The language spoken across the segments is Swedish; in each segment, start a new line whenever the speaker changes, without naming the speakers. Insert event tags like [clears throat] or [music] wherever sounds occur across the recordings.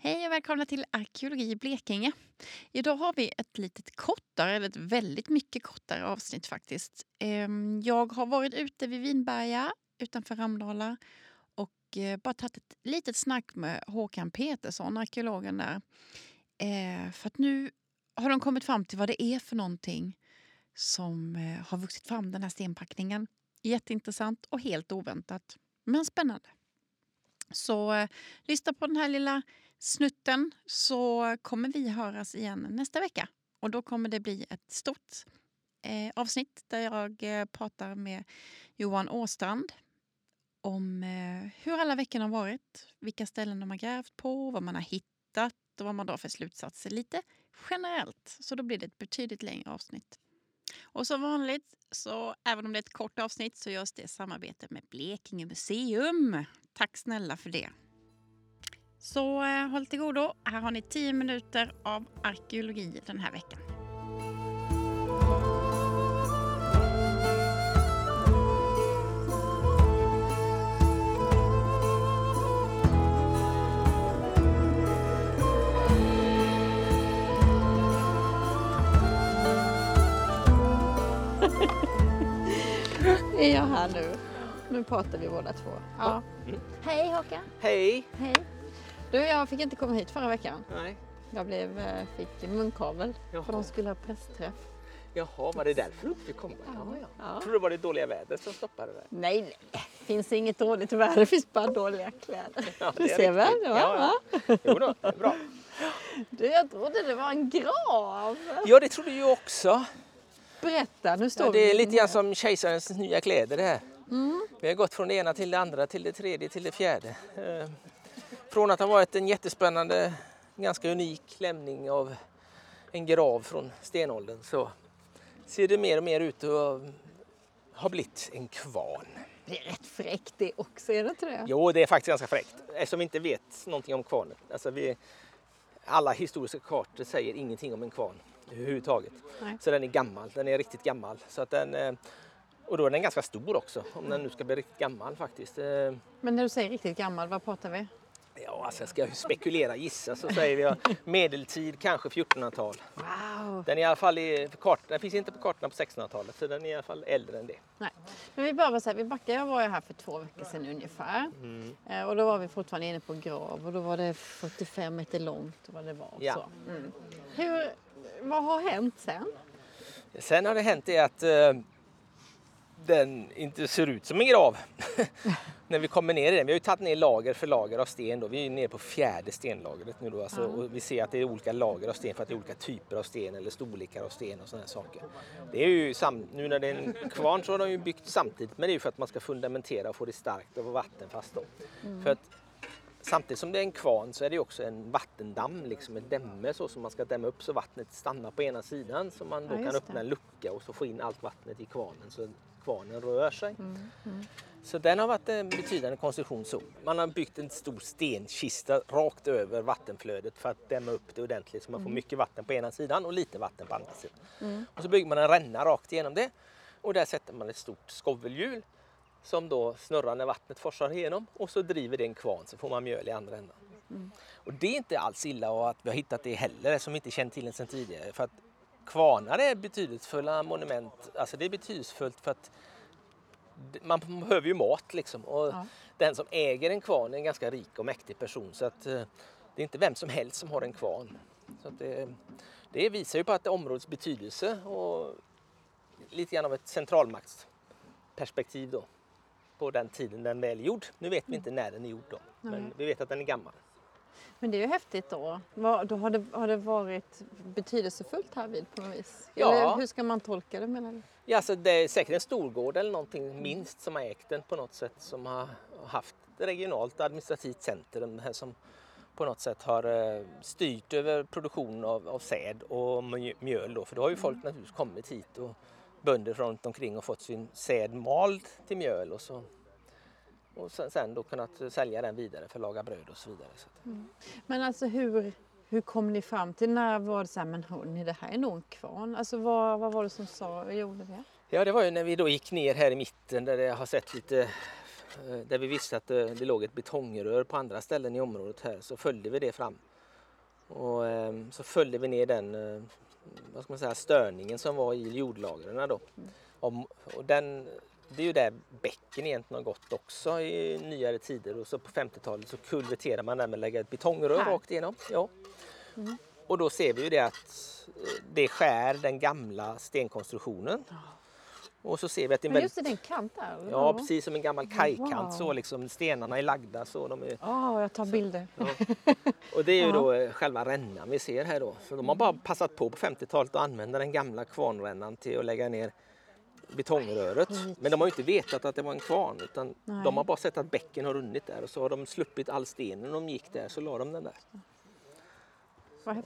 Hej och välkomna till Arkeologi i Blekinge. Idag har vi ett litet kortare, eller ett väldigt mycket kortare avsnitt faktiskt. Ehm, jag har varit ute vid Vinberga utanför Ramdala och eh, bara tagit ett litet snack med Håkan Petersson, arkeologen där. Eh, för att nu har de kommit fram till vad det är för någonting som eh, har vuxit fram, den här stenpackningen. Jätteintressant och helt oväntat, men spännande. Så lyssna på den här lilla snutten så kommer vi höras igen nästa vecka. Och då kommer det bli ett stort eh, avsnitt där jag eh, pratar med Johan Åstrand om eh, hur alla veckorna har varit, vilka ställen de har grävt på, vad man har hittat och vad man drar för slutsatser lite generellt. Så då blir det ett betydligt längre avsnitt. Och som vanligt, så även om det är ett kort avsnitt så görs det i samarbete med Blekinge museum. Tack snälla för det. Så eh, håll till godo. Här har ni 10 minuter av arkeologi den här veckan. [laughs] Är jag här nu? Nu pratar vi båda två. Ja.
Mm.
Hej Håkan.
Hej!
Hej. Du, jag fick inte komma hit förra veckan.
Nej.
Jag blev, eh, fick munkavel
Jaha.
för de skulle ha pressträff.
Jaha, var det därför du inte fick komma? Ja, ja.
Ja.
Trodde det var det dåliga vädret som stoppade det.
Nej, nej. Det finns inget dåligt väder. Det finns bara dåliga kläder.
Ja,
Du ser väl?
Ja, ja. Jo då, det är bra.
Du, jag trodde det var en grav.
Ja, det trodde jag också.
Berätta, nu står
Ja, det är lite grann som kejsarens nya kläder det här.
Mm.
Vi har gått från det ena till det andra, till det tredje, till det fjärde. Från att ha varit en jättespännande, ganska unik lämning av en grav från stenåldern så ser det mer och mer ut att ha blivit en kvarn.
Det är rätt fräckt det också, är det inte det?
Jo, det är faktiskt ganska fräckt eftersom vi inte vet någonting om kvarnen. Alltså vi, alla historiska kartor säger ingenting om en kvarn överhuvudtaget.
Nej.
Så den är gammal, den är riktigt gammal. Så att den, eh, och då är den ganska stor också, om den nu ska bli riktigt gammal faktiskt. Eh,
Men när du säger riktigt gammal, vad pratar vi?
Ja, alltså ska jag spekulera, gissa så säger vi medeltid, kanske 1400-tal.
Wow!
Den är i alla fall i kart, den finns inte på kartorna på 1600-talet så den är i alla fall äldre än det.
Nej. Men vi bara säga, vi backar, jag var ju här för två veckor sedan ungefär. Eh, Och då var vi fortfarande inne på grav och då var det 45 meter långt vad det var.
Ja.
Så. Mm. Hur, vad har hänt sen?
Sen har det hänt det att eh, den inte ser ut som en grav. [laughs] När vi kommer ner i den. Vi har ju tagit ner lager för lager av sten. Då. Vi är nere på fjärde stenlagret nu då. Alltså, och vi ser att det är olika lager av sten för att det är olika typer av sten eller storlekar av sten och sådana saker. Det är ju sam- nu när det är en kvarn så har de ju byggt samtidigt men det är ju för att man ska fundamentera och få det starkt och vara vattenfast då. För att Samtidigt som det är en kvarn så är det också en vattendamm, liksom en dämme så som man ska dämma upp så vattnet stannar på ena sidan så man då
Ja,
kan öppna
det.
en lucka och så få in allt vattnet i kvarnen så kvarnen rör sig.
Mm,
Så den har varit en betydande konstruktion så. Man har byggt en stor stenkista rakt över vattenflödet för att dämma upp det ordentligt så man
Mm.
får mycket vatten på ena sidan och lite vatten på andra sidan. Och så bygger man en ränna rakt igenom det och där sätter man ett stort skovelhjul som då snurrar när vattnet forsar igenom och så driver det en kvarn så får man mjöl i andra änden. Och det är inte alls illa att vi har hittat det heller som vi inte känt till den sedan tidigare. För att kvarnar är betydelsefulla monument. Alltså det är betydelsefullt för att man behöver ju mat liksom. Och
Ja.
den som äger en kvarn är en ganska rik och mäktig person. Så att eh, det är inte vem som helst som har en kvarn. Så det, det visar ju på att områdets betydelse och lite grann av ett centralmaktsperspektiv då. På den tiden den väl är gjord. Nu vet vi inte när den är gjord då. Men vi vet att den är gammal.
Men det är ju häftigt då. Då har, det, har det varit betydelsefullt här vid på något vis?
Ja.
Eller hur ska man tolka det menar du?
Ja, alltså det är säkert en storgård eller någonting minst som har ägt den på något sätt som har haft regionalt administrativt centrum här som på något sätt har eh, styrt över produktion av, av säd och mjö- mjöl då. För då har ju folk naturligtvis kommit hit och bönder runt omkring och fått sin säd mald till mjöl och så och sen, sen då kunnat sälja den vidare för att laga bröd och så vidare. Så att,
Men alltså hur, hur kom ni fram till, när var det så här, men hörni det här är nog en kvarn. Alltså vad, vad var det som sa, gjorde det?
Ja, det var ju när vi då gick ner här i mitten där det har sett lite eh, där vi visste att det, det låg ett betongrör på andra ställen i området här så följde vi det fram. Och eh, så följde vi ner den eh, vad ska man säga, störningen som var i jordlagren då. Om, och den, det är ju där bäcken egentligen har gått också i nyare tider och så på 50-talet så kulverterar man där med att lägga ett betongrör
Här?
rakt igenom. Ja. Och då ser vi ju det att eh, det skär den gamla stenkonstruktionen. Och så ser vi att det är
Men just i den kant där?
Ja, precis som en gammal kajkant
Wow.
så liksom stenarna är lagda så de är,
Ja, jag tar bilder.
och det är ju
Ja.
då eh, själva rännan vi ser här då. Så de har bara passat på på 50-talet att använda den gamla kvarnrännan till att lägga ner betongröret. Men de har ju inte vetat att det var en kvarn utan
Nej.
de har bara sett att bäcken har runnit där och så har de sluppit all stenen de gick där så la de den där.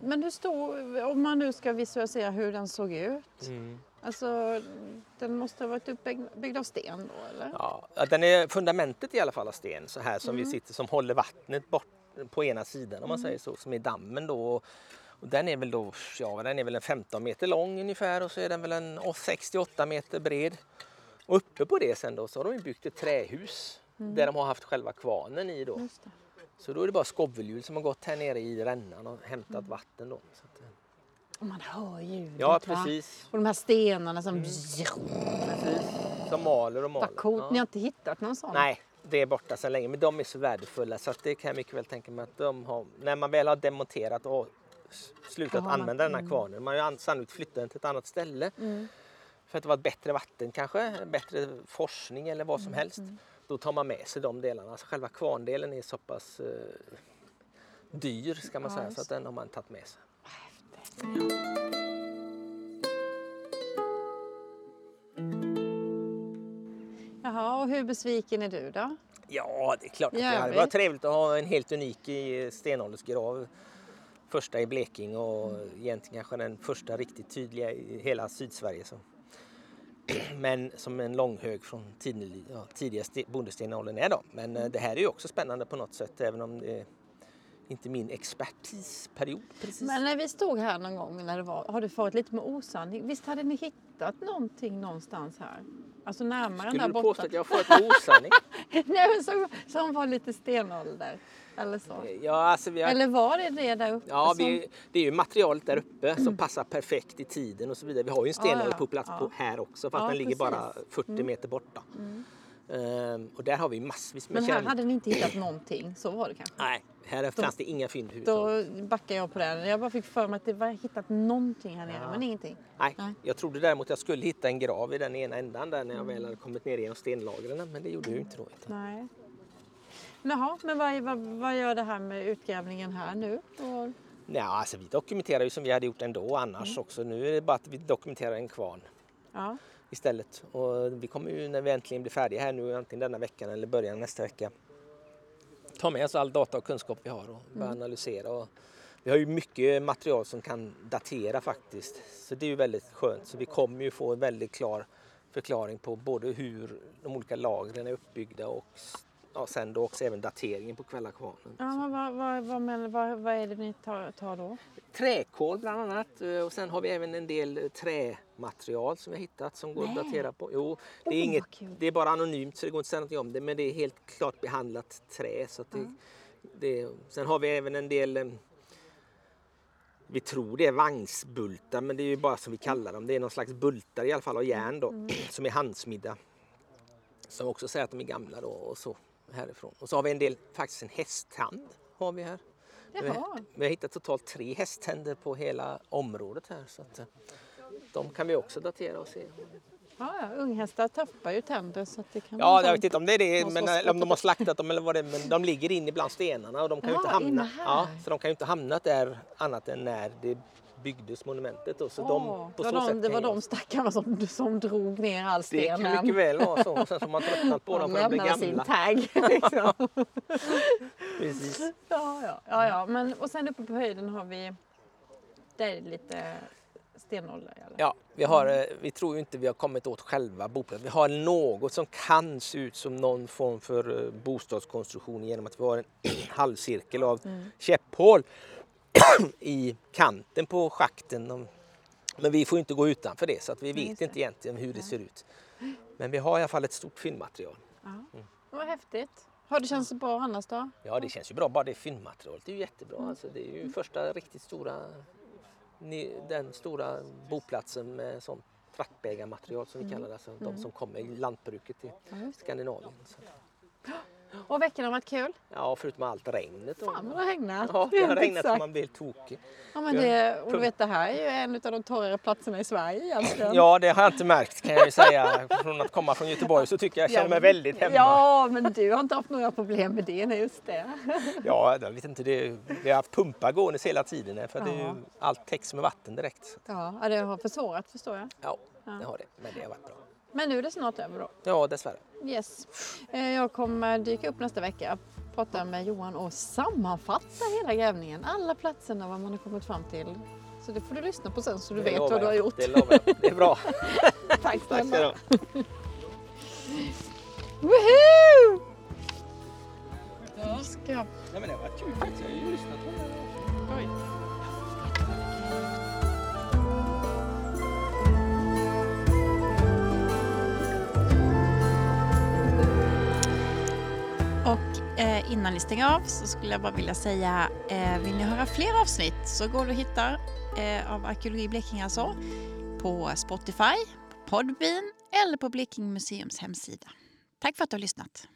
Men hur stor, om man nu ska visualisera hur den såg ut. Alltså, den måste ha varit uppbyggd byggd av sten då eller?
Ja, den är fundamentet i alla fall av sten så här som vi sitter som håller vattnet bort på ena sidan om man säger så som är dammen då. Och den är väl då, ja den är väl en 15 meter lång ungefär och så är den väl en 68 meter bred. Och uppe på det sen då så har de byggt ett trähus där de har haft själva kvarnen i då. Så då är det bara skovelhjul som har gått här nere i rännan och hämtat vatten då. Eh,
Och man hör ljudet
ja
va?
precis,
Och de här stenarna som...
precis. Som maler och maler.
Vad coolt,
Ja.
ni har inte hittat någon sån?
Nej, det är borta sedan länge. Men de är så värdefulla så att det kan jag mycket väl tänka mig att de har, när man väl har demonterat och slutat
man-
använda den här kvarnen. Man har sannolikt flyttat den till ett annat ställe.
Mm.
För att det var ett bättre vatten kanske, bättre forskning eller vad
Mm,
som helst. Då tar man med sig de delarna. Alltså själva kvarndelen är så pass eh, dyr ska man
Ja,
säga så att den har man tagit med sig.
Jaha, och hur besviken är du då?
Ja, det är klart att det hade varit trevligt att ha en helt unik stenåldersgrav. Första i Blekinge och egentligen kanske den första riktigt tydliga i hela Sydsverige. Så. Men som en långhög från tidig, ja, tidiga bondestenåldern är då. Men eh, det här är ju också spännande på något sätt även om det är inte min expertisperiod precis.
Men när vi stod här någon gång när det var, har du farit lite med osanning? Visst hade ni hittat någonting någonstans här? Alltså närmare
Skulle du påstå att jag har fått osanning? [laughs]
Nej, men som, som var lite stenålder. Eller så.
Ja, alltså vi har
Eller var det det där uppe?
Ja,
som...
vi, det är ju materialet där uppe som passar perfekt i tiden och så vidare. Vi har ju en stenålder
ja,
på plats
ja.
på här också fast
Ja,
den ligger bara
precis.
40 meter borta. Ehm, och där har vi massvis med
Men här hade ni inte hittat någonting, så var det kanske?
Nej, här fanns det inga fynd
Då
överhuvudtaget.
backar jag på den. Jag bara fick för mig att det var hittat någonting här nere,
Ja.
men ingenting.
Nej,
Nej.
jag trodde däremot jag skulle hitta en grav i den ena ändan där när jag väl hade kommit ner genom stenlagren. Men det gjorde ju inte då. Utan...
Nej. Jaha, men vad, vad, vad gör det här med utgrävningen här nu? Och,
Ja, alltså vi dokumenterar ju som vi hade gjort ändå annars
Mm.
också. Nu är det bara att vi dokumenterar en kvarn
ja.
Istället. Och vi kommer ju när vi äntligen blir färdiga här nu antingen denna veckan eller början nästa vecka ta med oss all data och kunskap vi har och börja analysera. Och vi har ju mycket material som kan datera faktiskt så det är ju väldigt skönt. Så vi kommer ju få en väldigt klar förklaring på både hur de olika lagren är uppbyggda och ja, sen då också även dateringen på Kvällakvarnen.
Ja, vad, vad, vad, men, vad, vad är det ni tar, tar då?
Träkol bland annat eh, och sen har vi även en del eh, trämaterial som vi hittat som går att
Nej.
datera på. Jo, det är,
Oh,
inget, det är bara anonymt så det går inte att säga något om det men det är helt klart behandlat trä. Så att det, det, sen har vi även en del eh, vi tror det är vagnsbultar men det är ju bara som vi kallar dem. Det är någon slags bultar i alla fall av järn då
Mm. [clears throat]
som är handsmidda. Som också säger att de är gamla då och så härifrån. Och så har vi en del, faktiskt en hästtand har vi här. Vi har,
Jaha.
vi har hittat totalt tre hästtänder på hela området här. Så att, eh, de kan vi också datera och se.
Ja, ja, unghästar tappar ju tänder så att det kan
Ja, jag vet inte om det är det, men, eller om de har slaktat dem eller vad det är. Men de ligger inne bland stenarna och de kan ju
Ja,
inte hamna, ja, så de kan ju inte hamnat där annat än när det byggdes monumentet. Då. Så
Åh,
de, på
det
så
de, det var de stackarna som, som drog ner all
Det
sten.
kan mycket väl vara så. Och sen så har man tröttnat på dem
De
för de
lämnade sin
gamla.
tagg. [laughs] Liksom.
Precis.
ja, ja, ja, ja. Men, och sen uppe på höjden har vi det är lite stenålder. Eller?
Ja, vi, har, eh, vi tror ju inte vi har kommit åt själva boplatsen. Vi har något som kan se ut som någon form för eh, bostadskonstruktion genom att vi har en [clears throat] halvcirkel av käpphål [coughs] i kanten på schakten. Men vi får ju inte gå utanför det så att vi vet
just
inte
det.
egentligen hur det ser ut. Men vi har i alla fall ett stort fyndmaterial.
Ja. Vad häftigt. Har det känts bra annars då?
Ja, det känns ju bra. Bara det fyndmaterialet är ju jättebra. Alltså, det är ju första riktigt stora, den stora boplatsen med sånt traktbägarmaterial som vi kallar det. Alltså, De som kommer i lantbruket i Skandinavien. Så.
Och veckan har varit kul.
Ja, förutom allt regnet.
Fan vad det har regnat.
Ja, det har regnat så man blir helt tokig.
Ja, men det, och du vet, det här är ju en av de torrare platserna i Sverige egentligen.
Ja, det har jag inte märkt kan jag ju säga. Från att komma från Göteborg så tycker jag jag känner mig väldigt hemma.
Ja, men du har inte haft några problem med det. Nej, just det.
Ja, jag vet inte. Det, vi har haft pumpar gåendes hela tiden för att det är ju, allt täcks med vatten direkt.
Ja, ja, det har försvårat förstår jag.
Ja,
Ja.
det har det. Men det har varit bra.
Men nu är det snart över då.
Ja, dessvärre.
Yes. Eh, Jag kommer dyka upp nästa vecka, prata med Johan och sammanfatta hela grävningen. Alla platserna, vad man har kommit fram till. Så det får du lyssna på sen så du
Det
vet vad du har gjort.
Det lovar jag. Det är bra. [laughs] [laughs]
Tack
Tack ska du
snälla.
ha.
Woohoo! Då ska jag...
Nej, men det har varit kul faktiskt. Jag har ju lyssnat på det.
Oj.
Eh, innan ni stänger av så skulle jag bara vilja säga, eh, vill ni höra fler avsnitt så går det att hitta eh, av Arkeologi Blekinge alltså på Spotify, Podbean eller på Blekinge Museums hemsida. Tack för att du har lyssnat.